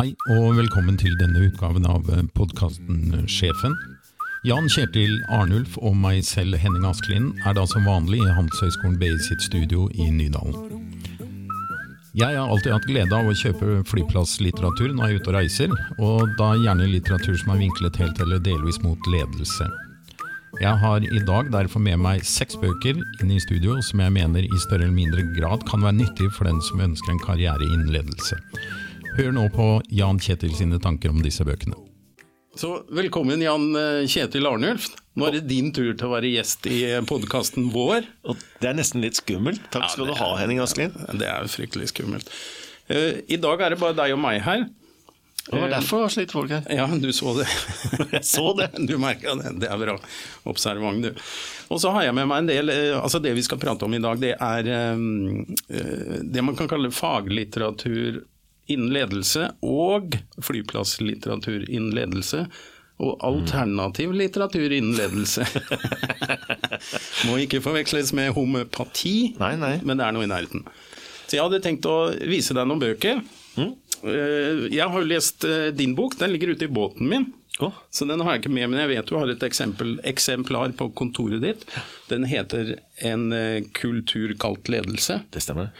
Hei og velkommen til denne utgaven av podkasten Sjefen. Jan Kjetil Arnulf og meg selv, Henning Askelin, er da som vanlig i Handelshøyskolen BI sitt studio i Nydalen. Jeg har alltid hatt glede av å kjøpe flyplasslitteratur når jeg er ute og reiser, og da gjerne litteratur som er vinklet helt eller delvis mot ledelse. Jeg har i dag derfor med meg seks bøker inn i studio som jeg mener i større eller mindre grad kan være nyttig for den som ønsker en karriere innen ledelse. Hør nå på Jan Kjetil sine tanker om disse bøkene. Så velkommen Jan eh, Kjetil Arnulf. Nå er det din tur til å være gjest i podkasten vår. Og det er nesten litt skummelt. Takk skal ja, du ha, Henning Asklin. Det er fryktelig skummelt. Uh, I dag er det bare deg og meg her. Det var derfor det var litt folk her. Ja, du så det. jeg så det. Du merka det. Det er bra. Observant, du. Og så har jeg med meg en del eh, Altså, det vi skal prate om i dag, det er um, det man kan kalle faglitteratur innen ledelse og flyplasslitteratur innen ledelse. Og alternativ litteratur innen ledelse. Må ikke forveksles med homøpati, nei, nei. men det er noe i nærheten. Så jeg hadde tenkt å vise deg noen bøker. Mm. Jeg har jo lest eh, din bok, den ligger ute i båten min. Oh. Så den har jeg ikke med, men jeg vet du har et eksempel, eksemplar på kontoret ditt. Den heter 'En eh, kultur kalt ledelse'. Det stemmer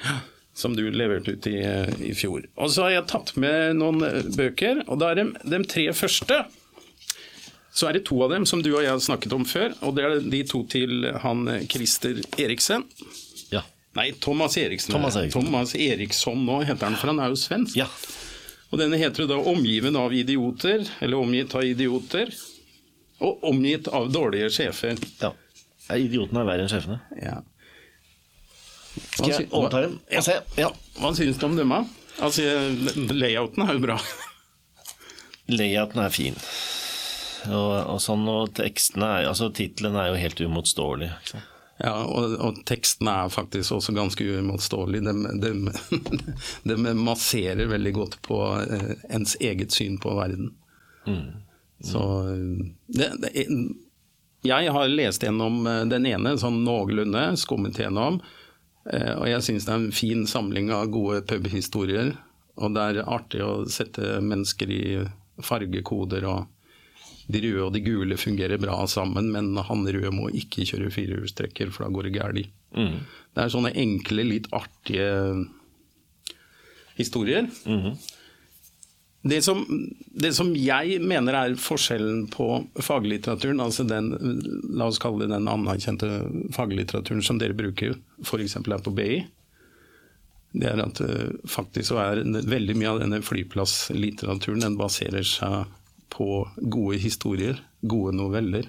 som du leverte ut i, i, fjor. Og så har jeg tatt med noen eh, bøker, og da er det de tre første. Så er det to av dem som du og jeg har snakket om før, og det er de to til han eh, Christer Eriksen. Ja. Nei, Thomas Eriksen. Thomas Eriksen. Thomas Eriksson nå heter han, for han er jo svensk. Ja. Og denne heter da 'Omgiven av idioter', eller 'Omgitt av idioter'. Og 'Omgitt av dårlige sjefer'. Ja. Idiotene er verre enn sjefene. Ja. Skal jeg overta den? Jeg ser. Ja. Hva syns du om dem? Altså, layouten er jo bra. layouten er fin. Og, og sånn, og tekstene er altså Tittelen er jo helt uimotståelig. Ja, og, og teksten er faktisk også ganske uimotståelig. De, de, de, masserer veldig godt på eh, ens eget syn på verden. Mm. Mm. Så det, det, Jeg har lest gjennom eh, den ene sånn noenlunde, skummet gjennom. Eh, og jeg syns det er en fin samling av gode pubhistorier. Og det er artig å sette mennesker i fargekoder, og de røde og de gule fungerer bra sammen, men han røde må ikke kjøre firehjulstrekker, for da går det galt. Mm. Det er sånne enkle, litt artige historier. Mm -hmm. Det som, det som, jeg mener er forskjellen på faglitteraturen, altså den, la oss kalle det den anerkjente faglitteraturen som dere bruker f.eks. her på BI, det er at uh, faktisk så er veldig mye av denne flyplasslitteraturen den baserer seg på gode historier, gode noveller.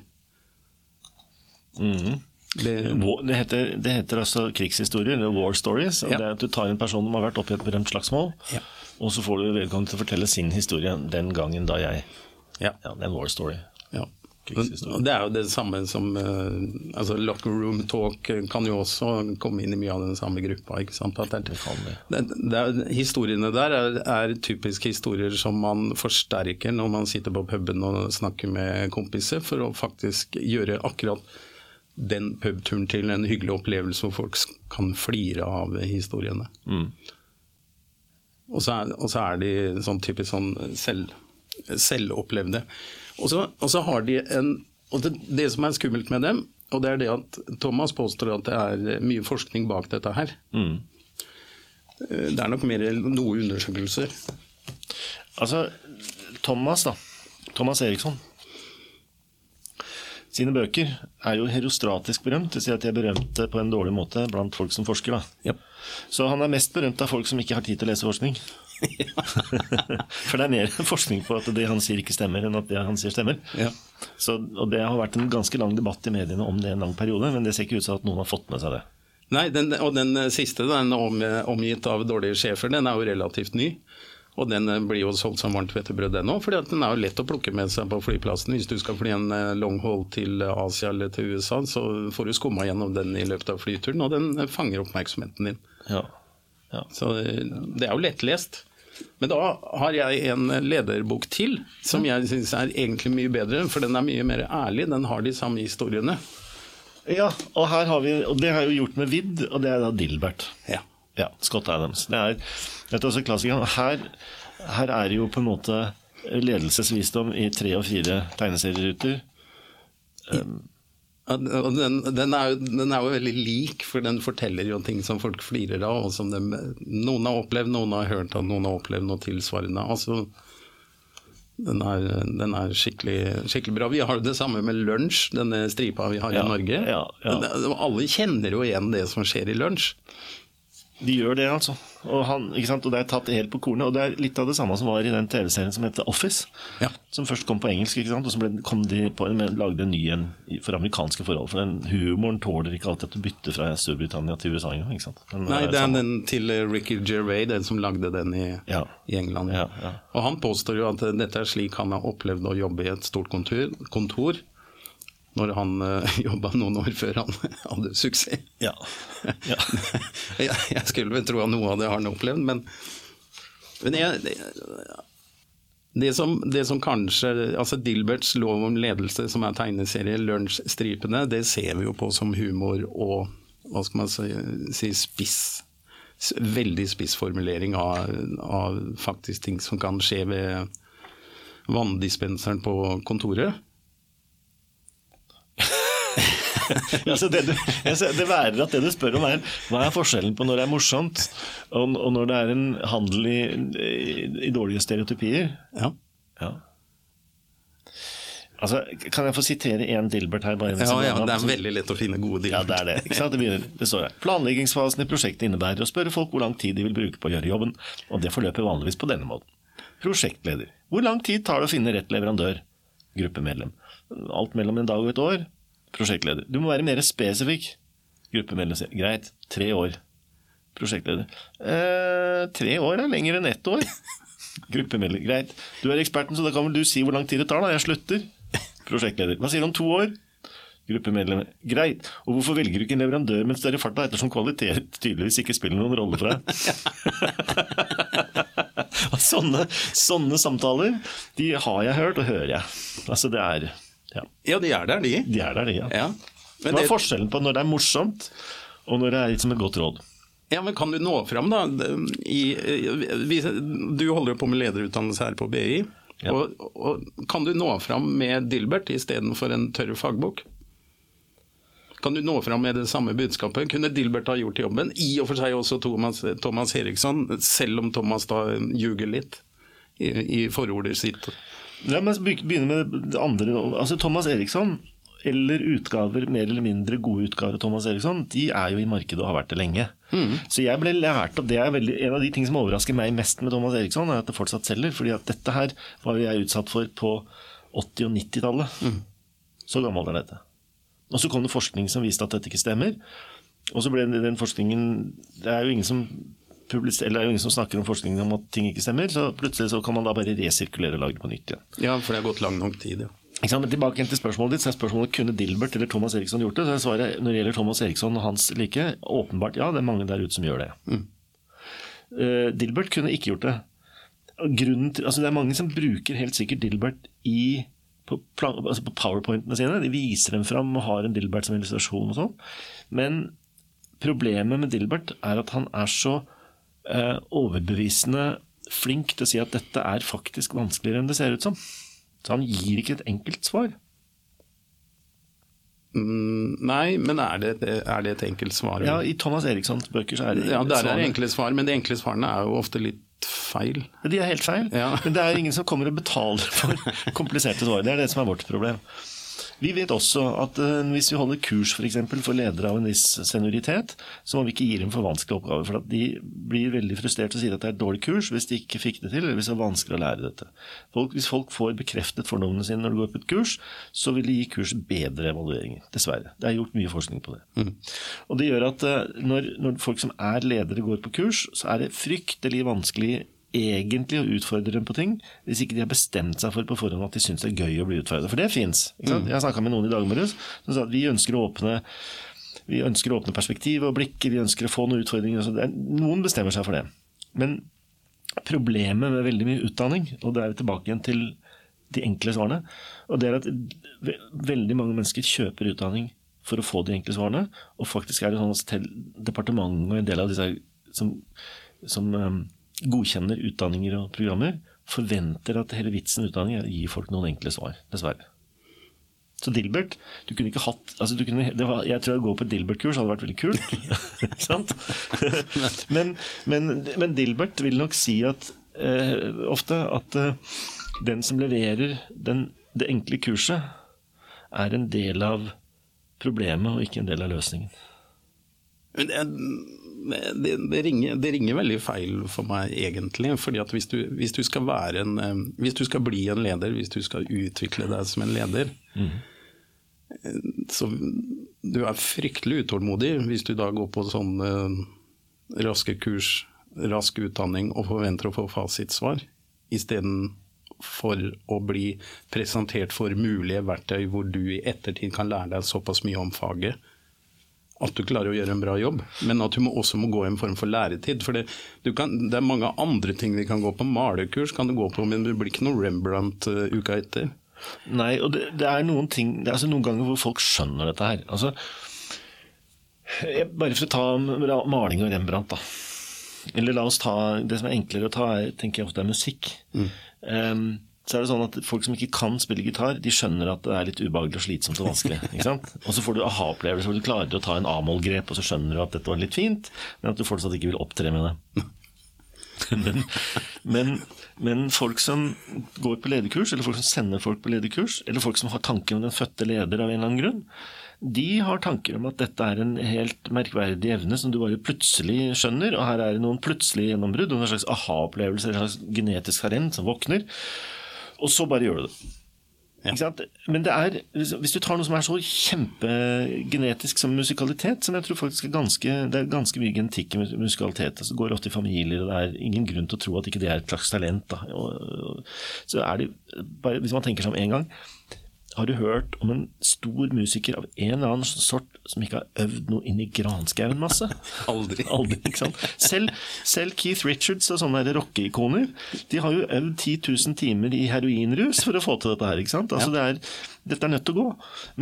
Mm. Det, det, heter, det, heter, altså krigshistorier, eller war stories. Ja. Det er at Du tar en person som har vært oppe i et berømt slagsmål, ja. Og så får du vedkommende til å fortelle sin historie den gangen da jeg Ja, ja det er vår story. Ja. Det er jo det samme som uh, altså Locker room talk kan jo også komme inn i mye av den samme gruppa. ikke sant? Det, det, det er, historiene der er, er, typiske historier som man forsterker når man sitter på puben og snakker med kompiser, for å faktisk gjøre akkurat den pubturen til en hyggelig opplevelse hvor folk kan flire av historiene. Mm. Og så er, og så er de sånn typisk sånn selv, selvopplevde. Og så, og så, har de en Og det, det, som er skummelt med dem, og det er det at Thomas påstår at det er mye forskning bak dette her. Mm. Det er nok mer noe undersøkelser. Altså, Thomas, da. Thomas Eriksson sine bøker er jo herostratisk berømt. Det vil si at de er berømte på en dårlig måte blant folk som forsker. da. Yep. Så han er mest berømt av folk som ikke har tid til å lese forskning. For det er mer forskning på at det han sier ikke stemmer, enn at det han sier stemmer. Ja. Så, og Det har vært en ganske lang debatt i mediene om det en lang periode, men det ser ikke ut som at noen har fått med seg det. Nei, den, og den siste, den om, omgitt av dårlige sjefer, den er jo relativt ny. Og den eh, blir jo solgt som varmt hvetebrød, den òg. For den er jo lett å plukke med seg på flyplassen. Hvis du skal fly en longhold long haul til Asia eller til USA, så får du skumma gjennom den i løpet av flyturen, og den eh, fanger oppmerksomheten din. Ja. Ja. Så det er jo lettlest. Men da har jeg en lederbok til, som jeg syns er egentlig mye bedre. For den er mye mer ærlig, den har de samme historiene. Ja, og, her har vi, og det har jeg jo gjort med vidd, og det er da Dilbert. Ja. Ja, Scott Adams. Det er, dette er også klassikeren. Her her er det jo på en måte ledelsesvisdom i tre og fire tegneserieruter. Um, den, den, er jo, den, er jo, veldig lik, for den forteller jo ting som folk flirer av. og som de, Noen har opplevd, noen har hørt at noen har opplevd noe tilsvarende. altså den er, den er skikkelig, skikkelig, bra. Vi har det samme med lunsj, denne stripa vi har ja, i Norge. Ja, ja. Alle kjenner jo igjen det som skjer i lunsj. De gjør det, altså. Og, han, og, det er tatt helt på kornet. Og det er litt av det samme som var i den TV-serien som heter Office. Ja. Som først kom på engelsk, og så ble, kom de på, lagde en ny en for amerikanske forhold. For den humoren tåler ikke alltid at du bytter fra Storbritannia til USA engang. Nei, det er den til Ricky Gervais, den som lagde den i, ja. i England. Ja, og han påstår jo at dette er slik han har opplevd å jobbe i et stort kontor. kontor når han uh, eh, jobba noen år før han hadde suksess. Ja. ja. jeg, jeg, skulle vel tro at noe av det har han opplevd, men, men jeg, det, det, som, det, som, kanskje altså Dilberts lov om ledelse, som er tegneserie Lunsjstripene, det ser vi jo på som humor og hva skal man si spiss. Veldig spissformulering av, av faktisk ting som kan skje ved vanndispenseren på kontoret. altså det, du, det værer at det du spør om, er hva er forskjellen på når det er morsomt, og, og når det er en handel i, i, i dårlige stereotypier? Ja. ja. Altså, kan jeg få sitere én Dilbert her? ja, ja, Det er veldig lett å finne gode Dilbert. Ja, Det er det. Det, begynner, det står her. Planleggingsfasen i prosjektet innebærer å spørre folk hvor lang tid de vil bruke på å gjøre jobben, og det forløper vanligvis på denne måten. Prosjektleder. Hvor lang tid tar det å finne rett leverandør? Gruppemedlem. Alt mellom en dag og et år. Prosjektleder. Du må være mer spesifikk. Gruppemedlem greit, tre år. Prosjektleder. Eh, tre år er lenger enn ett år. Gruppemedlem. Greit. Du er eksperten, så da kan vel du si hvor lang tid det tar, da. Jeg slutter. Prosjektleder. Hva sier du om to år? Gruppemedlem. Greit. Og hvorfor velger du ikke en leverandør med større fart, da, ettersom kvalitet tydeligvis ikke spiller noen rolle for deg? sånne, sånne samtaler, de har jeg hørt, og hører jeg. Altså, det er ja. ja, de er der, de. De er der, de, ja. ja. Men Hva er det... forskjellen på når det er morsomt, og når det er liksom et godt råd? Ja, men Kan du nå fram, da? I, du holder jo på med lederutdannelse her på BI. Ja. Og, og, kan du nå fram med Dilbert istedenfor en tørr fagbok? Kan du nå fram med det samme budskapet? Kunne Dilbert ha gjort jobben? I og for seg også Thomas, Thomas Eriksson, selv om Thomas da ljuger litt i, i forordet sitt. La meg begynne med det andre. Altså Thomas Eriksson, eller utgaver, mer eller mindre gode utgaver av Thomas Eriksson, de er jo i markedet og har vært det lenge. Mm. Så jeg ble lært opp, det er veldig, En av de ting som overrasker meg mest med Thomas Eriksson, er at det fortsatt selger. fordi at dette her var jeg utsatt for på 80- og 90-tallet. Mm. Så gammel er dette. Og så kom det forskning som viste at dette ikke stemmer. Og så ble den forskningen Det er jo ingen som eller det er ingen som snakker om forskning om at ting ikke stemmer, så plutselig så kan man da bare resirkulere og lage det på nytt igjen. Ja, for det har gått lang nok tid, ja. Men tilbake til spørsmålet ditt, så er spørsmålet kunne Dilbert eller Thomas Eriksson gjort det. Så er svaret når det gjelder Thomas Eriksson og hans like, åpenbart ja, det er mange der ute som gjør det. Mm. Uh, Dilbert kunne ikke gjort det. Til, altså det er mange som bruker helt sikkert Dilbert i, på, altså på powerpointene sine. De viser dem fram og har en Dilbert som illustrasjon og sånn. Men problemet med Dilbert er at han er så overbevisende flink til å si at dette er faktisk vanskeligere enn det ser ut som. Så han gir ikke et enkelt svar. Mm, nei, men er det, er det, et enkelt svar? Ja, I Thomas Erikssons bøker så er det Ja, der er det enkle svar, men de enkle svarene er jo ofte litt feil. De er helt feil, ja. men det er ingen som kommer og betaler for kompliserte svar. Det er det som er vårt problem. Vi vet også at uh, hvis vi holder kurs. For, for ledere av en viss senioritet, så må vi ikke gi dem for vanskelige oppgaver. For de blir veldig frustrert og sier at det er et dårlig kurs hvis de ikke fikk det til, eller hvis det er vanskelig å lære dette. Folk, hvis folk får bekreftet fordommene sine når de går på et kurs, så vil de gi kurset bedre evalueringer. Dessverre. Det er gjort mye forskning på det. Mm. Og det gjør at uh, når, når folk som er ledere går på kurs, så er det fryktelig vanskelig egentlig å utfordre dem på ting, hvis ikke de har bestemt seg for på forhånd at de syns det er gøy å bli utfordret. For det fins. Mm. Jeg snakka med noen i dag morges som sa at vi ønsker å åpne vi ønsker å åpne perspektiv og blikket, vi ønsker å få noen utfordringer. Noen bestemmer seg for det. Men problemet med veldig mye utdanning, og det er vi tilbake igjen til de enkle svarene, og det er at veldig mange mennesker kjøper utdanning for å få de enkle svarene. Og faktisk er det sånn at departementet og en del av disse som, som um, godkjenner utdanninger og programmer, forventer at hele vitsen med utdanning er å gi folk noen enkle svar. Dessverre. Så Dilbert du kunne ikke hatt altså kunne, var, Jeg tror å gå på Dilbert-kurs hadde vært veldig kult. sant? men, men, men, Dilbert vil nok si at eh, ofte at eh, den som leverer den, det enkle kurset, er en del av problemet og ikke en del av løsningen. Det, det, det, ringer, det, ringer, veldig feil for meg, egentlig. fordi at hvis du, hvis du, skal være en eh, Hvis du skal bli en leder, hvis du skal utvikle deg som en leder mm. Så du er fryktelig utålmodig hvis du da går på sånn raske kurs, rask utdanning og forventer å få fasitsvar, istedenfor å bli presentert for mulige verktøy hvor du i ettertid kan lære deg såpass mye om faget at du klarer å gjøre en bra jobb, men at du må også må gå i en form for læretid. For det, kan, det, er mange andre ting vi kan gå på. Malekurs kan du gå på, men det blir ikke noe Rembrandt uh, uka etter. Nei, og det, det er noen ting Det er altså noen ganger hvor folk skjønner dette her. Altså, bare for å ta maling og Rembrandt, da. Eller la oss ta Det som er enklere å ta, er, tenker jeg ofte er musikk. Mm. Um, så er det sånn at Folk som ikke kan spille gitar, de skjønner at det er litt ubehagelig og slitsomt og vanskelig. ikke sant? Og så får du aha-opplevelse hvor du klarer å ta en A-moll-grep, og så skjønner du at dette var litt fint, men at du fortsatt ikke vil opptre med det. men, men, men, folk som går på lederkurs, eller folk som sender folk på lederkurs, eller folk som har tanker om den fødte leder av en eller annen grunn, de har tanker om at dette er en helt merkverdig evne som du bare plutselig skjønner, og her er det noen plutselige gjennombrudd, og en slags aha-opplevelse, en slags genetisk harent som våkner. Og så bare gjør du det. Ja. Men det er, hvis du tar noe som er så kjempegenetisk som musikalitet, som jeg tror faktisk er ganske, det er ganske mye genetikk i musikalitet. Altså, det går ofte i familier, og det er ingen grunn til å tro at ikke det er et slags talent. Og, så er det, bare, Hvis man tenker seg om én gang har du hørt om en stor musiker av en eller annen sort som ikke har øvd noe inn i granskauen masse? Aldri. Aldri ikke sant? Selv, selv Keith Richards og sånne rockeikoner de har jo øvd 10 000 timer i heroinrus for å få til dette her. ikke sant? Altså, ja. det er, dette er nødt til å gå.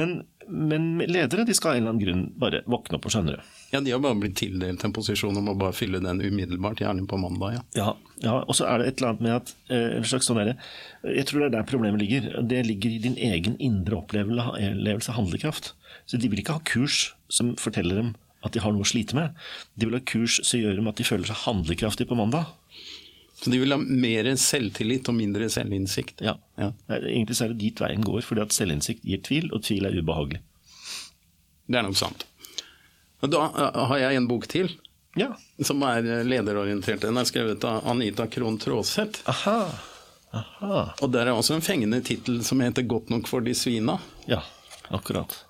Men, men ledere de skal av en eller annen grunn bare våkne opp og skjønne det. Ja, de har bare blitt tildelt en posisjon og må bare fylle den umiddelbart, gjerne på mandag. Ja, ja, ja og så er det et eller annet med at eh, en slags sånn der, Jeg tror det er der problemet ligger. Det ligger i din egen indre opplevelse av handlekraft. Så de vil ikke ha kurs som forteller dem at de har noe å slite med. De vil ha kurs som gjør dem at de føler seg handlekraftige på mandag. Så de vil ha mer selvtillit og mindre selvinnsikt? Ja. ja. Egentlig så er det dit veien går, fordi at selvinnsikt gir tvil, og tvil er ubehagelig. Det er nok sant. Da har jeg en bok til. Ja. Som er lederorientert. Den er skrevet av Anita Krohn Traaseth. Aha. Aha. Og der er også en fengende tittel som heter 'Godt nok for de svina'. Ja, akkurat.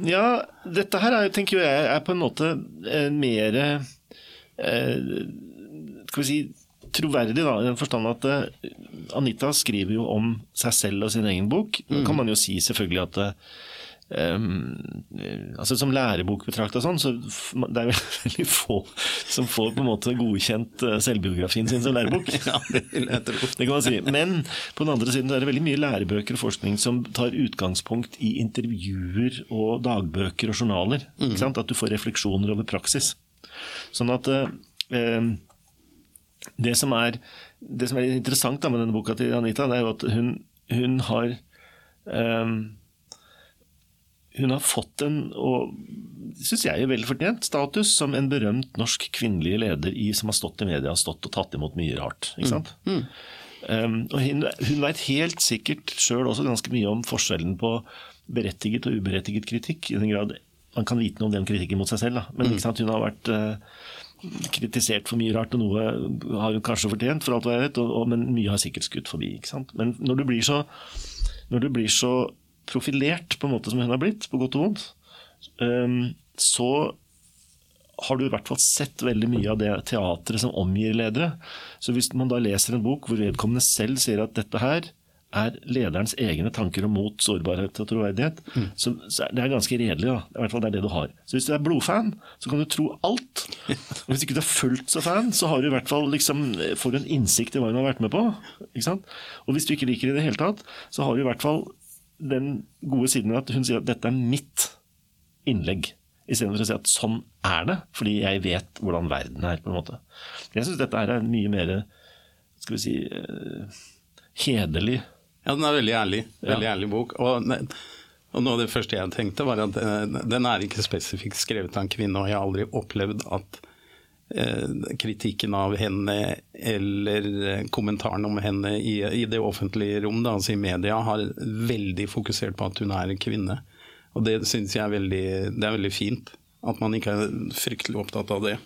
Ja, dette her er, tenker jeg er på en måte eh, mer eh, Skal vi si troverdig, da, i den forstand at eh, Anita skriver jo om seg selv og sin egen bok. Da kan mm. man jo si selvfølgelig at eh, Um, altså Som lærebok betrakta sånn, så det er veldig få som får på en måte godkjent uh, selvbiografien sin som lærebok. ja, det kan man si. Men på den andre siden er det veldig mye lærebøker og forskning som tar utgangspunkt i intervjuer og dagbøker og journaler. Mm. At du får refleksjoner over praksis. Sånn at uh, um, det, som er, det som er interessant da, med denne boka til Anita, det er jo at hun, hun har um, hun har fått en, og syns jeg er velfortjent, status som en berømt norsk kvinnelig leder i, som har stått i media og stått og tatt imot mye rart. ikke sant? Mm. Mm. Um, og hun, hun veit helt sikkert sjøl også ganske mye om forskjellen på berettiget og uberettiget kritikk. i den grad Man kan vite noe om den kritikken mot seg selv, da. men ikke sant, hun har vært uh, kritisert for mye rart, og noe har hun kanskje fortjent, for alt hva jeg vet, og, og, men mye har sikkert skutt forbi. ikke sant? Men når du blir så, når du blir så profilert på en måte som hun har blitt, på godt og vondt, ehm, så har du i hvert fall sett veldig mye av det teatret som omgir ledere. Så hvis man da leser en bok hvor vedkommende selv sier at dette her er lederens egne tanker om mot, sårbarhet og troverdighet, mm. så, så det er ganske redelig. da. I hvert fall det er det du har. Så hvis du er blodfan, så kan du tro alt. Og hvis ikke du er fullt så fan, så har du i hvert fall liksom, får du en innsikt i hva hun har vært med på. Og hvis du ikke liker det i det hele tatt, så har du i hvert fall den gode siden at hun sier at dette er mitt innlegg. Istedenfor å si at sånn er det, fordi jeg vet hvordan verden er. på en måte. Jeg syns dette er en mye mer skal vi si, uh, hederlig Ja, den er veldig ærlig. Veldig ja. ærlig bok. Og, og, noe av det første jeg tenkte, var at uh, den er ikke spesifikt skrevet av en kvinne, og jeg har aldri opplevd at kritikken av henne eller kommentaren om henne i, i det offentlige rom, da, altså i media, har veldig fokusert på at hun er en kvinne. Og det syns jeg er veldig, det er veldig fint. At man ikke er fryktelig opptatt av det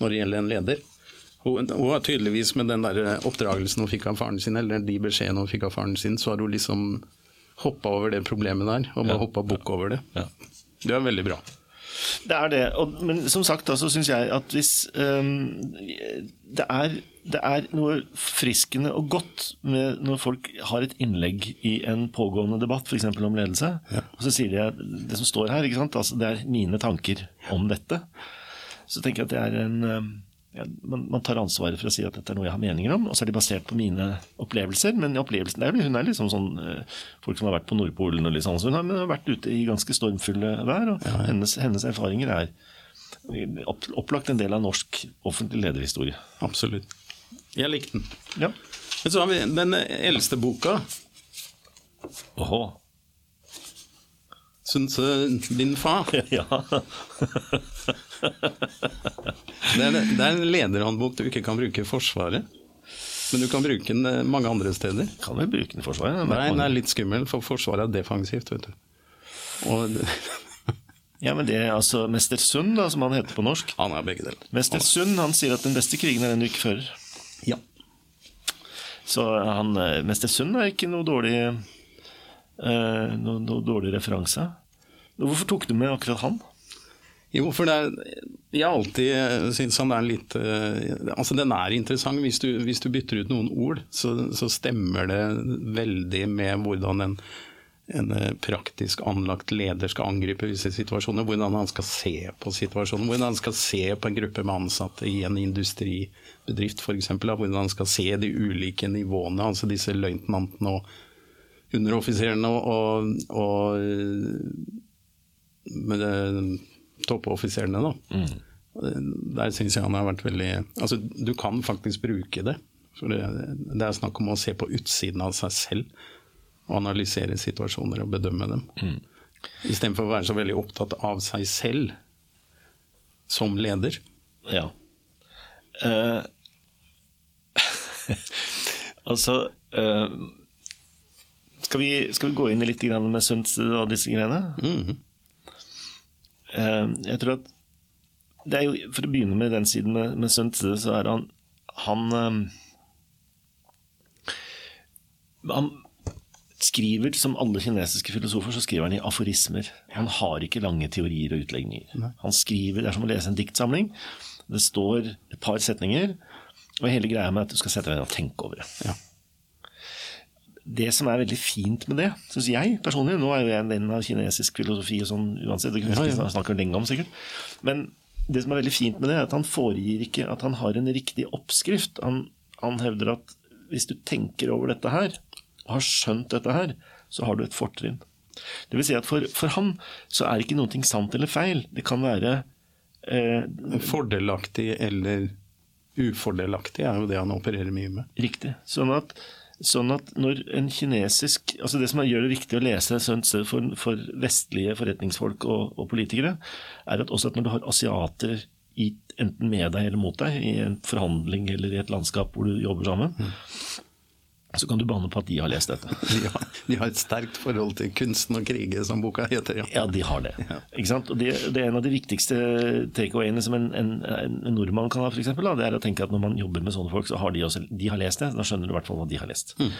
når det gjelder en leder. Hun har tydeligvis med den der oppdragelsen hun fikk av faren sin, eller de beskjedene hun fikk av faren sin, så har hun liksom hoppa over det problemet der, og bare ja. hoppa bukk over det. Ja. Det er veldig bra. Det er det. Og, men som sagt da, så syns jeg at hvis um, det, er, det, er, noe friskende og godt med når folk har et innlegg i en pågående debatt, f.eks. om ledelse, ja. og så sier de det som står her, altså, det er mine tanker om dette. Så tenker jeg at det er en um, man, tar ansvaret for å si at dette er noe jeg har meninger om, og så er de basert på mine opplevelser. Men opplevelsen der, hun er liksom sånn eh, folk som har vært på Nordpolen og litt sånn, så hun har, vært ute i ganske stormfulle vær. Og ja, ja. Hennes, hennes, erfaringer er opplagt en del av norsk offentlig lederhistorie. Absolutt. Jeg likte den. Ja. Men så har vi den eldste boka. Åhå. Sun Tzu, din far. Ja. det, er, det er en lederhåndbok du ikke kan bruke i Forsvaret. Men du kan bruke den eh, mange andre steder. Kan vel bruke den i Forsvaret? Nei, den er litt skummel, for Forsvaret er defensivt. vet du. Og ja, men det er altså Mester Sund, da, som han heter på norsk. Han er begge deler. Mester Sund han sier at den beste krigen er den du ikke fører. Ja. Så han, eh, Mester Sund er ikke noe dårlig, uh, noe, noe dårlig referanse. Hvorfor tok du med akkurat han? Jo, for er, jeg alltid syntes han er litt uh, Altså, den er interessant. Hvis du, hvis du bytter ut noen ord, så, så, stemmer det veldig med hvordan en, en eh, praktisk anlagt leder skal angripe visse situasjoner. Hvordan han skal se på situasjonen. Hvordan han skal se på en gruppe med ansatte i en industribedrift f.eks. Hvordan han skal se de ulike nivåene, altså disse løytnantene og underoffiserene og, og, og med toppoffiserene, da. Mm. Der syns jeg han har vært veldig Altså, du kan faktisk bruke det. For det, det, er snakk om å se på utsiden av seg selv og analysere situasjoner og bedømme dem. Mm. Istedenfor å være så veldig opptatt av seg selv som leder. Ja. Uh, altså uh, skal, vi, skal, vi, gå inn i litt med Sunds og disse greiene? Mm. Eh, jeg tror at det er jo, For å begynne med den siden med, med Sun Tzu, så er han Han, eh, han skriver, som alle kinesiske filosofer, så skriver han i aforismer. Han har ikke lange teorier og utlegninger. Han skriver, Det er som å lese en diktsamling. Det står et par setninger, og hele greia med at du skal sette deg ned og tenke over det. Ja det som er veldig fint med det, syns jeg personlig Nå er jo jeg en venn av kinesisk filosofi og sånn uansett, det kunne vi snakke lenge om sikkert. Men det som er veldig fint med det, er at han foregir ikke at han har en riktig oppskrift. Han, han hevder at hvis du tenker over dette her, og har skjønt dette her, så har du et fortrinn. Det vil si at for, for han så er ikke noe sant eller feil. Det kan være eh, Fordelaktig eller ufordelaktig er jo det han opererer mye med. Riktig. Sånn at Sånn at når en kinesisk altså Det som gjør det viktig å lese Tzu for, for, vestlige forretningsfolk og, og, politikere, er at også at når du har asiater i, enten med deg eller mot deg i en forhandling eller i et landskap hvor du jobber sammen, mm så kan du banne på at de har lest dette. De har, de har, et sterkt forhold til kunsten og kriget, som boka heter. Ja, ja de har det. Ja. Ikke sant? Og det, det, er en av de viktigste takeawayene som en, en, en, nordmann kan ha, for eksempel, da, det er å tenke at når man jobber med sånne folk, så har de også de har lest det. Da skjønner du i hvert fall hva de har lest. Mm.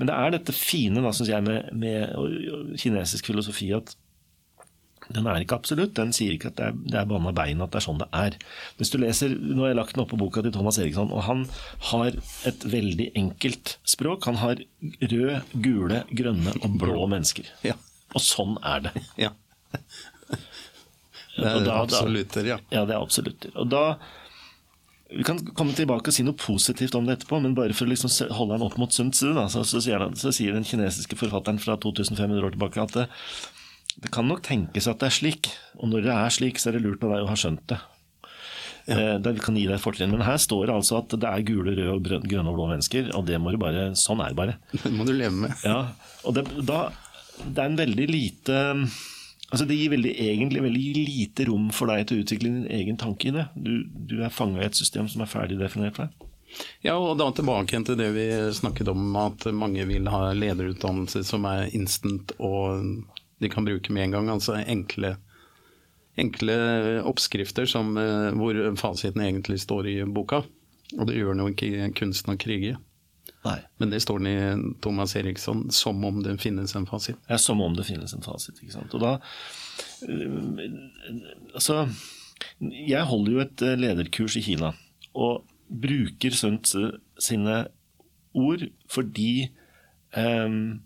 Men det er dette fine da, synes jeg, med, med kinesisk filosofi at den er ikke absolutt. Den sier ikke at det er, det er banna bein at det er sånn det er. Hvis du leser, Nå har jeg lagt den opp på boka til Thomas Eriksson, og han har et veldig enkelt språk. Han har røde, gule, grønne og blå mennesker. Ja. Og sånn er det. Ja. Det er da, absolutter, ja. Ja, det er absolutter. Og da vi kan komme tilbake og si noe positivt om det etterpå, men bare for å liksom holde den opp mot Sun Tzu, da, så, så, sier han, så, sier den kinesiske forfatteren fra 2500 år tilbake at det kan nok tenkes at det er slik, og når det er slik, så er det lurt av deg å ha skjønt det. Ja. Eh, det kan gi deg fortrinn. Men her står det altså at det er gule, røde, og grønne og blå mennesker, og det må du bare Sånn er det bare. Det må du leve med. Ja, og det, da, det er en veldig lite Altså Det gir veldig, egentlig veldig lite rom for deg til å utvikle din egen tanke i det. Du, du er fanga i et system som er ferdig definert for deg. Ja, og da tilbake til det vi snakket om, at mange vil ha lederutdannelse som er instant og de kan bruke med en gang. Altså enkle, enkle oppskrifter som, eh, hvor fasiten egentlig står i boka. Og det gjør den jo ikke i kunsten å krige. Nei. Men det står den i Thomas Eriksson som om det finnes en fasit. Ja, som om det finnes en fasit. ikke sant. Og da, eh, altså, Jeg holder jo et eh, lederkurs i Kina. Og bruker Sun Tzu sine ord fordi um,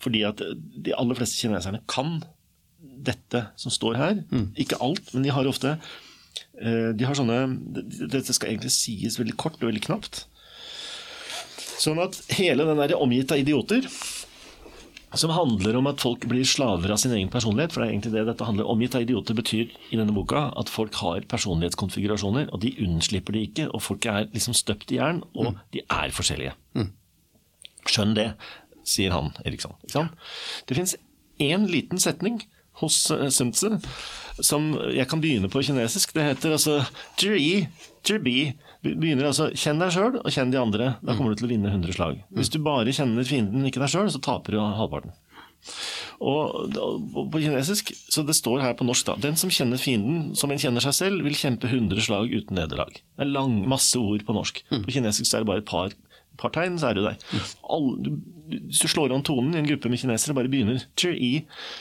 Fordi at de aller fleste kineserne kan dette som står her. Mm. Ikke alt, men de har ofte uh, de har sånne, Dette skal egentlig sies veldig kort og veldig knapt. Sånn at hele den der omgitt av idioter som handler om at folk blir slaver av sin egen personlighet. For det er egentlig det dette handler om. Omgitt av idioter betyr i denne boka at folk har personlighetskonfigurasjoner, og de unnslipper det ikke. Og folk er liksom støpt i jern, og mm. de er forskjellige. Mm. Skjønn det, sier han Eriksson. Det fins én liten setning hos uh, som jeg kan begynne på kinesisk. Det heter altså Jiri, Jirbi. Begynner altså Kjenn deg sjøl, og kjenn de andre. Da kommer du til å vinne 100 slag. Hvis du bare kjenner fienden, ikke deg sjøl, så taper du halvparten. Og, på kinesisk, så det står her på norsk da Den som kjenner fienden som en kjenner seg selv, vil kjempe 100 slag uten nederlag. Det er lang, masse ord på norsk. På kinesisk så er det bare et par, par tegn, så er du der. All, hvis du slår an tonen i en gruppe med kinesere, bare begynner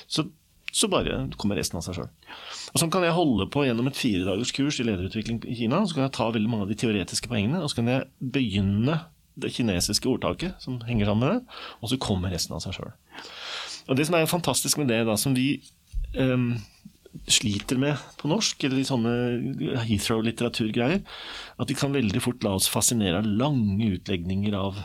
så, så bare kommer resten av seg sjøl. Og Sånn kan jeg holde på gjennom et firedagers kurs i lederutvikling i Kina. Så kan jeg ta veldig mange av de teoretiske poengene, og så kan jeg begynne det kinesiske ordtaket som henger sammen med det, og så kommer resten av seg sjøl. Og Det som er fantastisk med det, da, som vi um, sliter med på norsk, eller i sånne Heathrow-litteraturgreier, at vi kan veldig fort la oss fascinere av lange utlegninger av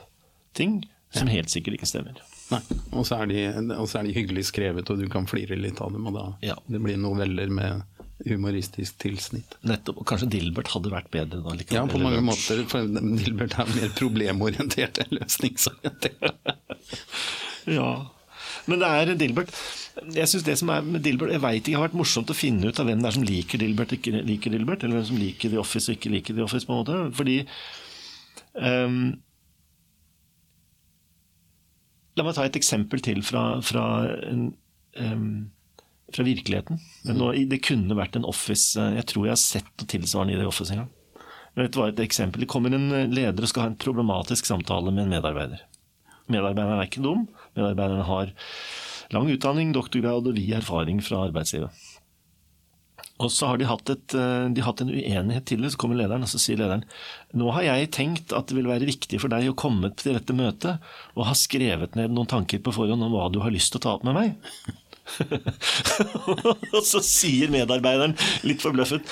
ting som helt sikkert ikke stemmer. Nei, og så, de, og så, er de, hyggelig skrevet, og du kan flire litt av dem. Og da ja. det blir noveller med humoristisk tilsnitt. Nettopp, og Kanskje Dilbert hadde vært bedre da? Likevel, ja, på mange måter. For Dilbert er mer problemorientert enn løsningsorientert. ja, men det er Dilbert Jeg synes det som er med Dilbert Jeg veit ikke, har vært morsomt å finne ut av hvem det er som liker Dilbert ikke liker Dilbert, eller hvem som liker The Office og ikke liker The Office. på en måte, fordi um, La meg ta et eksempel til fra, fra, um, fra virkeligheten. Nå, det kunne vært en Office Jeg tror jeg har sett noe tilsvarende i det Office en gang. Men dette var et eksempel. Det kommer en leder og skal ha en problematisk samtale med en medarbeider. Medarbeideren er ikke dum. Medarbeideren har lang utdanning, doktorgrad og vid erfaring fra arbeidslivet. Og så har de hatt, et, eh, de hatt en uenighet til det. Så kommer lederen og så sier lederen nå har jeg tenkt at det vil være viktig for deg å komme til dette møtet og ha skrevet ned noen tanker på forhånd om hva du har lyst til å ta opp med meg. og så sier medarbeideren litt forbløffet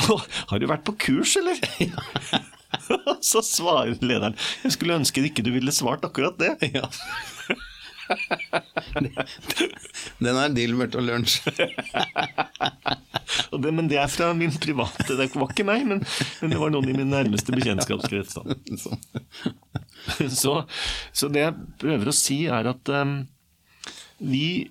har du vært på kurs, eller? så svarer lederen jeg skulle ønske ikke du ville svart akkurat det. Ja. Den er Dilbert og lunsj. men det er fra min private Det var ikke meg, men, men det var noen i min nærmeste bekjentskapskrets. Så, så, det jeg prøver å si, er at um, vi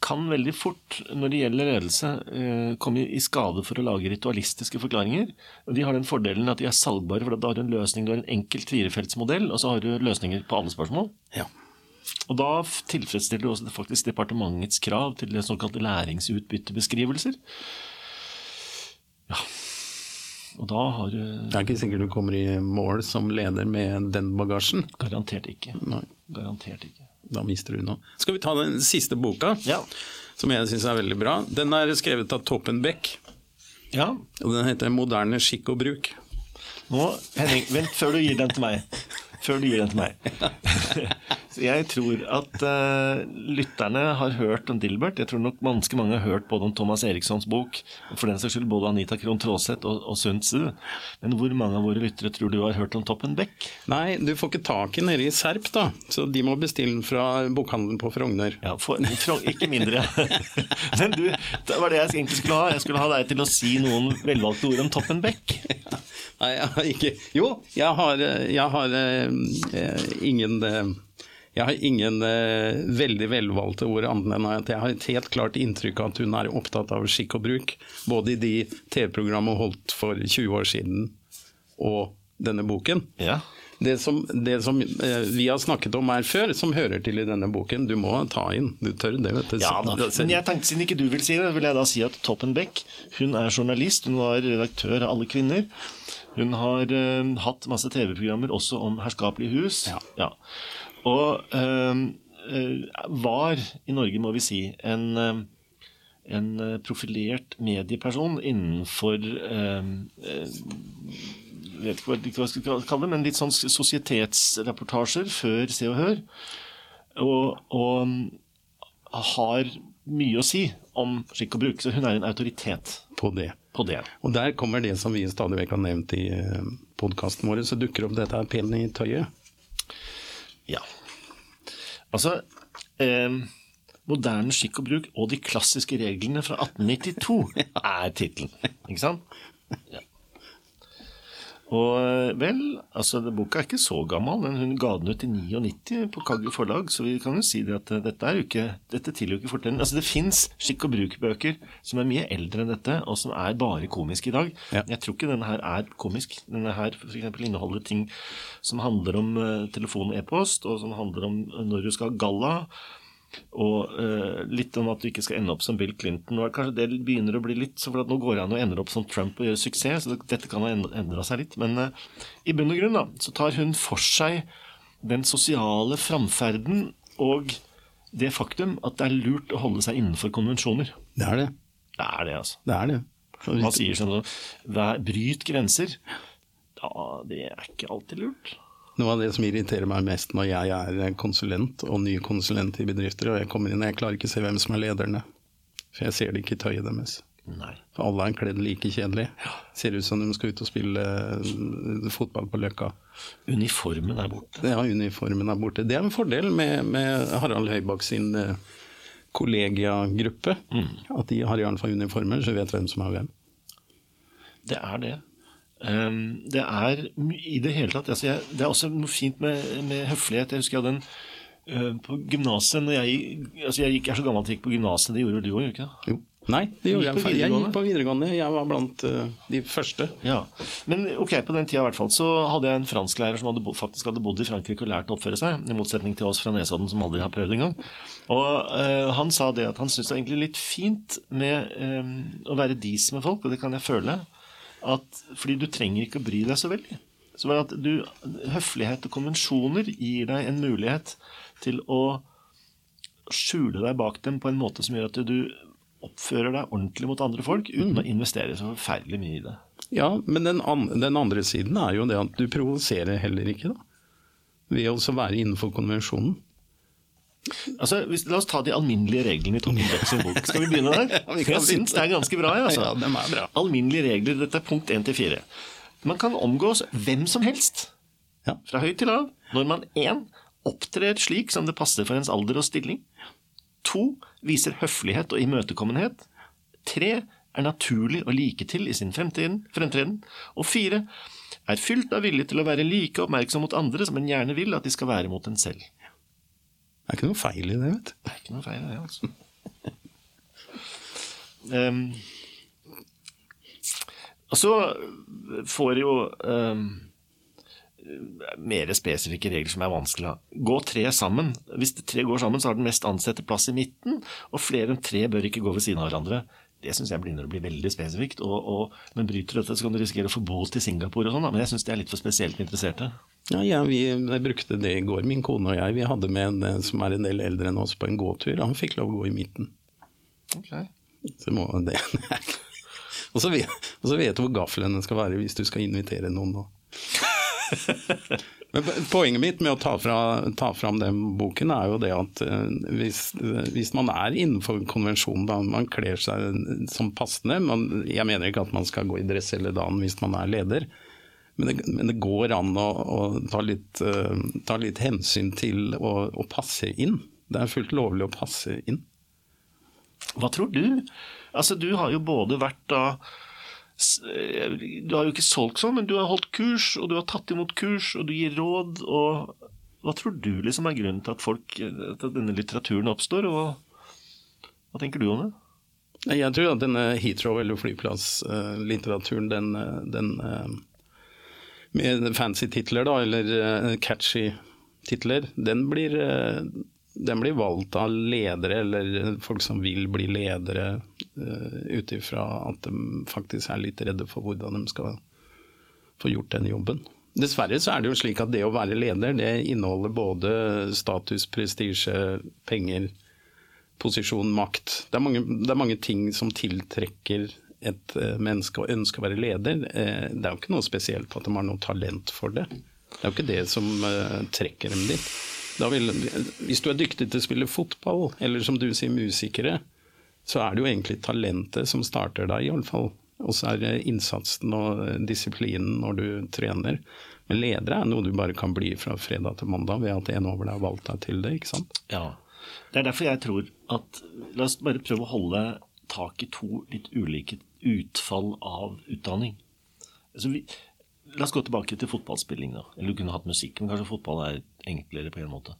kan veldig fort, når det gjelder ledelse, uh, komme i skade for å lage ritualistiske forklaringer. De har den fordelen at de er salgbare, for da har du en løsning, du har en enkelt firefeltsmodell, og så har du løsninger på alle spørsmål. Ja. Og da tilfredsstiller du også faktisk departementets krav til såkalte læringsutbyttebeskrivelser. Ja. Og da har Det er ikke sikkert du kommer i mål som leder med den bagasjen. Garantert ikke. Nei. Garantert ikke. Da mister du noe. Skal vi ta den siste boka, ja. som jeg syns er veldig bra. Den er skrevet av Toppen Beck. Ja. Og den heter 'Moderne skikk og bruk'. Nå, Henning, vent før du gir den til meg. Før du gir den til meg. Jeg tror at uh, lytterne har hørt om Dilbert. Jeg tror nok ganske mange har hørt både om Thomas Erikssons bok, og for den saks skyld både Anita Krohn Traaseth og, og Sun Tzu. Men hvor mange av våre lyttere tror du har hørt om Toppen Beck? Nei, du får ikke tak i nede i Serp, da. Så de må bestille den fra bokhandelen på Frogner. Ja, for, ikke mindre. Men du, det var det jeg egentlig skulle ha. Jeg skulle ha deg til å si noen velvalgte ord om Toppen Beck. Nei, jeg har ikke Jo, jeg har, jeg har eh, ingen uh, jeg har ingen eh, veldig velvalgte ord annet enn at jeg har et helt klart inntrykk av at hun er opptatt av skikk og bruk. Både i de TV-programmene hun holdt for 20 år siden og denne boken. Ja. Det som, det som eh, vi har snakket om her før, som hører til i denne boken, du må ta inn. Du tør det, vet du. Ja, da. Men jeg tenkte, siden ikke du vil si det, vil jeg da si at Toppen Beck hun er journalist. Hun var redaktør av Alle kvinner. Hun har eh, hatt masse TV-programmer også om herskapelige hus. Ja. ja. Og uh, var, i Norge må vi si, en, uh, en profilert medieperson innenfor vet ikke hva jeg skal kalle det, men litt sånn sosietetsreportasjer før Se og Hør. Og, og har mye å si om skikk og bruk. Så hun er en autoritet på det. på det. Og der kommer det som vi stadig vekk har nevnt i podkasten vår, så dukker opp dette her pen i tøyet. Ja. Altså eh, Moderne skikk og bruk og de klassiske reglene fra 1892 er tittelen. Ikke sant? Ja. Og vel, altså boka er ikke så gammel, men hun ga den ut i 99 på Kagge forlag, så vi kan jo si det at dette er jo ikke, dette tilhører ikke fortellingen. Altså det fins skikk og bruk-bøker som er mye eldre enn dette, og som er bare komiske i dag. Ja. Jeg tror ikke denne her er komisk. Denne her f.eks. inneholder ting som handler om uh, telefon og e-post, og som handler om når du skal ha galla. Og uh, litt om at du ikke skal ende opp som Bill Clinton. Er kanskje det begynner å bli litt så for at nå går det an å ende opp som Trump og gjøre suksess, så dette kan ha endra seg litt. Men uh, i bunn og grunn da, så tar hun for seg den sosiale framferden og det faktum at det er lurt å holde seg innenfor konvensjoner. Det er det. Det er det, altså. Det er det. Man sier sånn bryt grenser. Ja, det er ikke alltid lurt. Noe av det som irriterer meg mest når jeg er konsulent og ny konsulent i bedrifter, og jeg kommer inn og jeg klarer ikke å se hvem som er lederne. For jeg ser det ikke i tøyet deres. Nei. For alle er kledd like kjedelig. Ser ut som de skal ut og spille uh, fotball på Løkka. Uniformen er borte. Ja, uniformen er borte. Det er en fordel med, med Harald Høybakk sin uh, kollegiagruppe. Mm. At de har i hvert fall uniformer, så vi vet hvem som er hvem. Det er det. Um, det er i det hele tatt altså jeg, Det er også noe fint med, med høflighet. Jeg husker jeg hadde en uh, på gymnaset jeg, altså jeg, jeg er så gammel at jeg gikk på gymnaset. Det gjorde vel du òg, ikke det? Jo. Nei, det gjorde jeg. Jeg gikk på videregående. Jeg var blant uh, de første. Ja, Men ok, på den tida i hvert fall så hadde jeg en fransklærer som hadde, bo- faktisk hadde bodd i Frankrike og lært å oppføre seg, i motsetning til oss fra Nesodden som aldri har prøvd engang. Og uh, han sa det at han syntes det var egentlig litt fint med um, å være dis med folk, og det kan jeg føle. At, fordi du trenger ikke å bry deg så veldig. Så bare at du, Høflighet og konvensjoner gir deg en mulighet til å skjule deg bak dem på en måte som gjør at du oppfører deg ordentlig mot andre folk uten å investere så forferdelig mye i det. Ja, men den, an den andre siden er jo det at du provoserer heller ikke, da. Ved å være innenfor konvensjonen. Altså, hvis, La oss ta de alminnelige reglene i Tom Beck sin bok. Skal vi begynne der? Ja, vi jeg syns det er ganske bra. Altså. Ja, dem er bra. Alminnelige regler, dette er punkt 1 til 4. Man kan omgås hvem som helst, Ja. fra høyt til lav, når man 1. opptrer slik som det passer for ens alder og stilling. 2. viser høflighet og imøtekommenhet. 3. er naturlig og like til i sin fremtreden. Og 4. er fylt av vilje til å være like oppmerksom mot andre som en gjerne vil at de skal være mot en selv. Det er ikke noe feil i det, vet du. Det er ikke noe feil i det, altså. um, og så får jo um, mer spesifikke regler som er vanskelig. Gå tre sammen. Hvis tre går sammen, så har den mest ansette plass i midten, og flere enn tre bør ikke gå ved siden av hverandre. Det syns jeg begynner å bli veldig spesifikt. Og, og, men bryter dette, så kan du risikere å få bot i Singapore og sånn. Men jeg syns det er litt for spesielt interesserte. Ja, ja, vi brukte det i går, min kone og jeg. Vi hadde med en eh, som er en del eldre enn oss på en gåtur. Han fikk lov å gå i midten. Så må det. og, så vet, og så vet du hvor gaflene skal være hvis du skal invitere noen nå. Men poenget mitt med å ta, fra, ta fram den boken er jo det at uh, hvis, hvis, man er innenfor konvensjonen, da man kler seg som passende man, Jeg mener ikke at man skal gå i dress hele dagen hvis man er leder, men det, men det går an å, å ta, litt, uh, ta, litt, hensyn til å, å passe inn. Det er fullt lovlig å passe inn. Hva tror du? Altså, du har jo både vært da Eh, du har jo ikke solgt sånn, men du har holdt kurs, og du har tatt imot kurs, og du gir råd. og Hva tror du liksom er grunnen til at, folk, at denne litteraturen oppstår, og hva tenker du om det? Jeg tror at denne Heathrow- eller flyplasslitteraturen, den, den eh, med fancy titler, da, eller eh, catchy titler, den blir den blir valgt av ledere eller folk som vil bli ledere, uh, ut ifra at de faktisk er litt redde for hvordan de skal få gjort den jobben. Dessverre så er det jo slik at det å være leder, det inneholder både status, prestisje, penger, posisjon, makt. Det er, mange, det er mange ting som tiltrekker et uh, menneske og ønsker å være leder. Uh, det er jo ikke noe spesielt på at de har noe talent for det. Det er jo ikke det som trekker dem dit. Vil, hvis du er dyktig til å spille fotball, eller som du sier musikere, så er det jo egentlig talentet som starter deg, iallfall. Og så er det innsatsen og disiplinen når du trener. Men ledere er noe du bare kan bli fra fredag til mandag ved at en over deg har valgt deg til det. ikke sant? Ja, Det er derfor jeg tror at La oss bare prøve å holde tak i to litt ulike utfall av utdanning. Altså vi, La oss gå tilbake til fotballspilling. da. Eller du kunne hatt musikk, men kanskje fotball er enklere på en måte.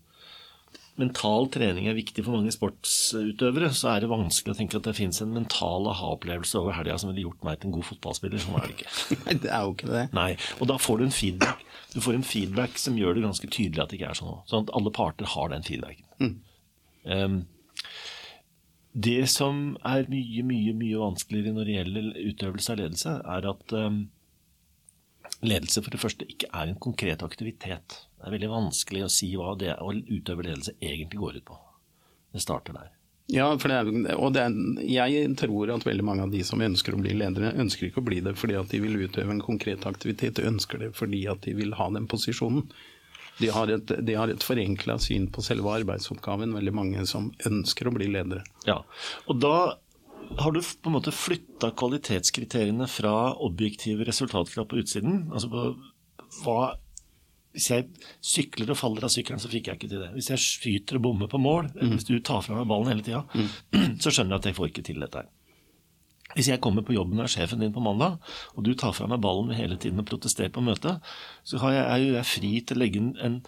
Mental trening er viktig for mange sportsutøvere. Så er det vanskelig å tenke at det fins en mental aha-opplevelse over helga som ville gjort meg til en god fotballspiller. Sånn er det ikke. Nei, det er jo ikke det. Nei, Og da får du en feedback. Du får en feedback som gjør det ganske tydelig at det ikke er sånn. Sånn at alle parter har den feedbacken. Mm. Um, det som er mye, mye, mye vanskeligere når det gjelder utøvelse av ledelse, er at um, ledelse for det første ikke er en konkret aktivitet. Det er veldig vanskelig å si hva det å utøve ledelse egentlig går ut på. Det starter der. Ja, det er, og er, jeg tror at veldig mange av de som ønsker å bli ledere, ønsker ikke å bli det fordi at de vil utøve en konkret aktivitet, de ønsker det fordi at de vil ha den posisjonen. De har et, de et forenkla syn på selve arbeidsoppgaven, veldig mange som ønsker å bli ledere. Ja, og da har du på en måte flytta kvalitetskriteriene fra objektive resultatkrav på utsiden? Altså på hva Hvis jeg sykler og faller av sykkelen, så fikk jeg ikke til det. Hvis jeg skyter og bommer på mål, mm. hvis du tar fra meg ballen hele tida, mm. så skjønner jeg at jeg får ikke til dette her. Hvis jeg kommer på jobben og er sjefen din på mandag, og du tar fra meg ballen hele tiden og protesterer på møtet, så jeg, er jo jeg fri til å legge en,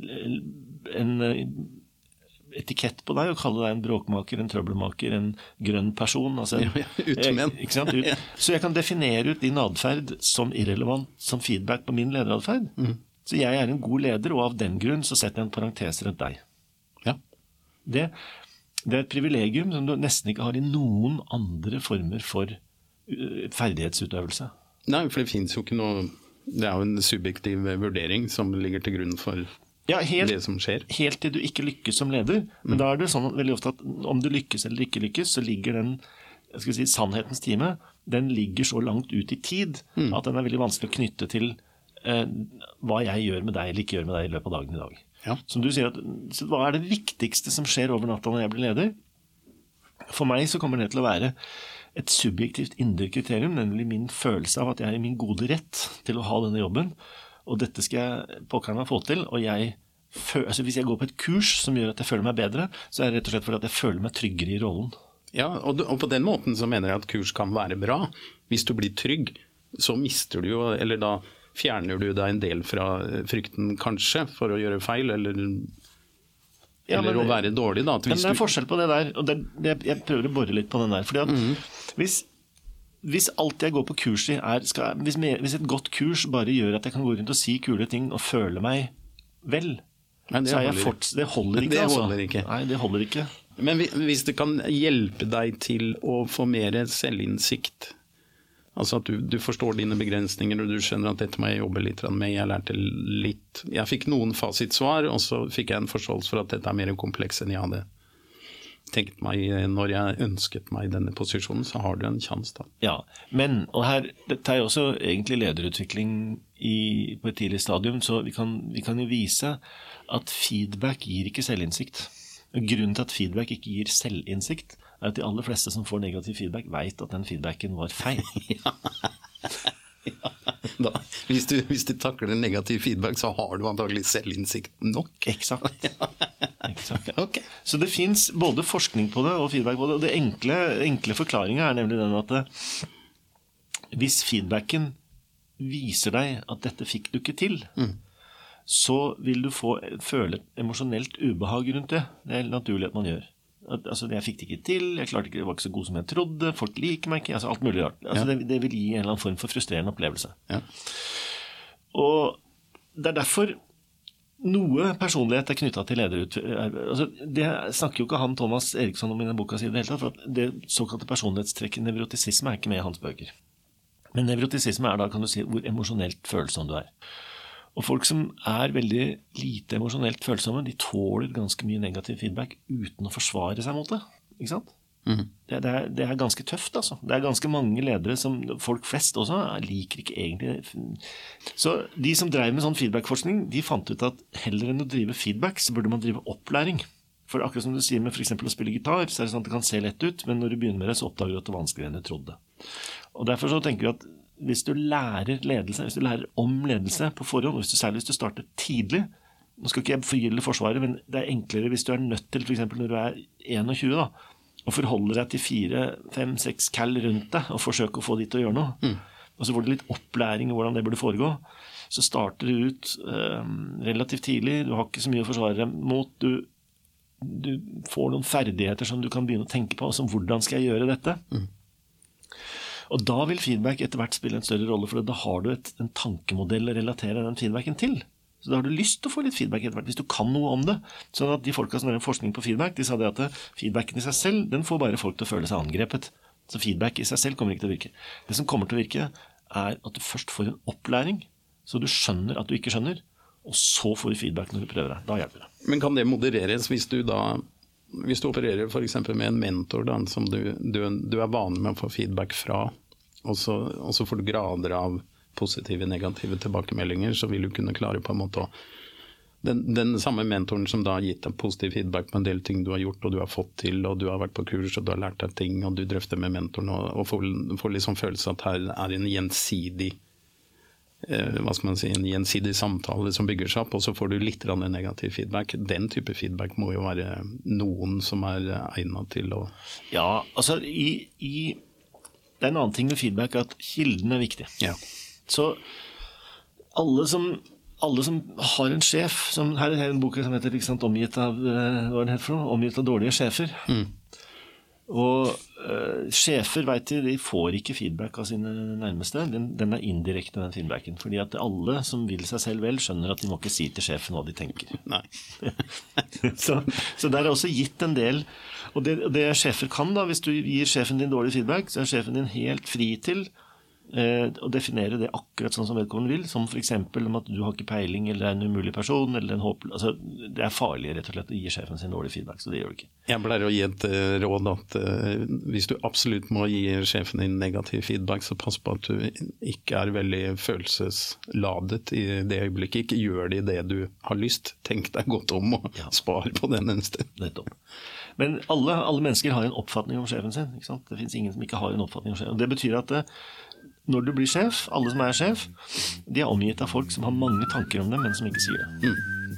en, en etikett på deg og kalle deg en bråkmaker, en trøbbelmaker, en grønn person. Altså, ja, ja. Ut. Så jeg kan definere ut din atferd som irrelevant som feedback på min lederatferd. Mm. Så jeg er en god leder, og av den grunn så setter jeg en parentes rundt deg. Ja. Det, det, er et privilegium som du nesten ikke har i noen andre former for uh, ferdighetsutøvelse. Nei, for det fins jo ikke noe Det er jo en subjektiv vurdering som ligger til grunn for ja, helt, det som skjer. Helt til du ikke lykkes som leder. Men mm. da er det sånn veldig ofte at om du lykkes eller ikke lykkes, så ligger den jeg skal si, sannhetens time den ligger så langt ut i tid mm. at den er veldig vanskelig å knytte til eh, hva jeg gjør med deg eller ikke gjør med deg i løpet av dagen i dag. Ja. Som du sier, at, Hva er det viktigste som skjer over natta når jeg blir leder? For meg så kommer det til å være et subjektivt indre kriterium, nemlig min følelse av at jeg er i min gode rett til å ha denne jobben. Og dette skal jeg pokker meg få til. og jeg altså Hvis jeg går på et kurs som gjør at jeg føler meg bedre, så er det rett og slett fordi at jeg føler meg tryggere i rollen. Ja, og, og på den måten så mener jeg at kurs kan være bra. Hvis du blir trygg, så mister du jo Eller da fjerner du deg en del fra frykten, kanskje, for å gjøre feil, eller ja, eller men, å være dårlig, da. Men det er forskjell på det der. og det, det, Jeg prøver å bore litt på den der. fordi at mm. hvis, hvis alt jeg går på kurs i, er skal, hvis, hvis, et godt kurs bare gjør at jeg kan gå rundt og si kule ting og føle meg vel, Nei, det, holder. Fort, det holder ikke. Det altså. holder ikke. Nei, det holder ikke. Men hvis det kan hjelpe deg til å få mer selvinnsikt Altså at du, du, forstår dine begrensninger og du skjønner at dette må jeg jobbe litt med. Jeg lærte litt Jeg fikk noen fasitsvar, og så fikk jeg en forståelse for at dette er mer kompleks enn jeg hadde tenkt meg når jeg ønsket meg denne posisjonen, så har du en sjanse, da. Ja, men, og her, dette er jo også egentlig lederutvikling i, på et tidlig stadium, så vi kan, vi kan jo vise at feedback gir ikke selvinnsikt. Grunnen til at feedback ikke gir selvinnsikt, er at de aller fleste som får negativ feedback, veit at den feedbacken var feil. ja. Da, hvis, du, hvis, du, takler negativ feedback, så har du antagelig selvinnsikt nok. Eksakt. Eksakt. Okay. Så det fins både forskning på det og feedback på det. Og det enkle, enkle forklaringa er nemlig den at det, hvis feedbacken viser deg at dette fikk du ikke til, mm. så vil du få føle et emosjonelt ubehag rundt det. Det er helt naturlig at man gjør. Altså, jeg fikk det ikke til, jeg klarte ikke, det var ikke så god som jeg trodde, folk liker meg ikke. altså Alt mulig rart. Altså, ja. det, det, vil gi en eller annen form for frustrerende opplevelse. Ja. Og det er derfor noe personlighet er knytta til lederut... Altså, det snakker jo ikke han Thomas Eriksson om i den boka si i det hele tatt. for Det såkalte personlighetstrekket nevrotisisme er ikke med i hans bøker. Men nevrotisisme er da kan du si, hvor emosjonelt følsom du er. Og folk som er veldig lite emosjonelt følsomme, de tåler ganske mye negativ feedback uten å forsvare seg mot det. Ikke sant? Mm. Det, det, er, det, er, ganske tøft, altså. Det er ganske mange ledere som folk flest også liker ikke egentlig Så de som drev med sånn feedback-forskning, de fant ut at heller enn å drive feedback, så burde man drive opplæring. For akkurat som du sier med f.eks. å spille gitar, så er det sånn at det kan se lett ut, men når du begynner med det, så oppdager du at det er vanskeligere enn du trodde. Og Derfor så tenker vi at hvis du lærer ledelse, hvis du lærer om ledelse på forhånd, og hvis du, særlig hvis du starter tidlig Nå skal ikke jeg forgylde Forsvaret, men det er enklere hvis du er nødt til, f.eks. når du er 21, da, å forholde deg til fire, fem, seks cal rundt deg og forsøke å få de til å gjøre noe. Mm. Og så får du litt opplæring i hvordan det burde foregå. Så starter du ut eh, relativt tidlig, du har ikke så mye å forsvare deg mot. Du, du, får noen ferdigheter som du kan begynne å tenke på, som hvordan skal jeg gjøre dette? Mm. Og da vil feedback etter hvert spille en større rolle, for da har du et, en tankemodell å relatere den feedbacken til. Så da har du lyst til å få litt feedback etter hvert, hvis du kan noe om det. Sånn at de folka som drev forskning på feedback, de sa det at feedbacken i seg selv, den får bare folk til å føle seg angrepet. Så feedback i seg selv kommer ikke til å virke. Det som kommer til å virke, er at du først får en opplæring, så du skjønner at du ikke skjønner, og så får du feedback når du prøver deg. Da hjelper det. Men kan det modereres hvis du da hvis du opererer f.eks. med en mentor da, som du, du, du, er vanlig med å få feedback fra, og så, og så får du grader av positive negative tilbakemeldinger, så vil du kunne klare på en måte å den, den, samme mentoren som da har gitt deg positiv feedback på en del ting du har gjort og du har fått til, og du har vært på kurs og du har lært deg ting, og du drøfter med mentoren og, og får, får liksom følelse at her er en gjensidig Eh, hva skal man si, en gjensidig samtale som bygger seg opp, og så får du litt negativ feedback. Den type feedback må jo være noen som er egnet til å Ja, altså i, i, Det er en annen ting med feedback, at kilden er viktig. Ja. Så alle som, alle som har en sjef som, Her er en bok som heter sant, 'Omgitt av, eh, hva heter for noe? Omgitt av dårlige sjefer'. Mm. Og uh, sjefer vet de, de får ikke feedback av sine nærmeste. Den, den, er indirekte, den feedbacken. Fordi at alle som vil seg selv vel, skjønner at de må ikke si til sjefen hva de tenker. Nei. så, så der er også gitt en del Og det, det sjefer kan, da, hvis du gir sjefen din dårlig feedback, så er sjefen din helt fri til eh, å definere det akkurat sånn som vedkommende vil, som f.eks. om at du har ikke peiling, eller er en umulig person, eller en håpløs Altså, det er farlig rett og slett å gi sjefen sin dårlig feedback, så det gjør du ikke. Jeg pleier å gi et uh, råd at eh, hvis du absolutt må gi sjefen din negativ feedback, så pass på at du ikke er veldig følelsesladet i det øyeblikket. Ikke gjør det i det du har lyst. Tenk deg godt om, og ja. spar på den en stund. Nettopp. Men alle, alle, mennesker har en oppfatning om sjefen sin. Det fins ingen som ikke har en oppfatning om sjefen. Det betyr at det, når du blir sjef, alle som er sjef, de er omgitt av folk som har mange tanker om dem, men som ikke sier det. Mm.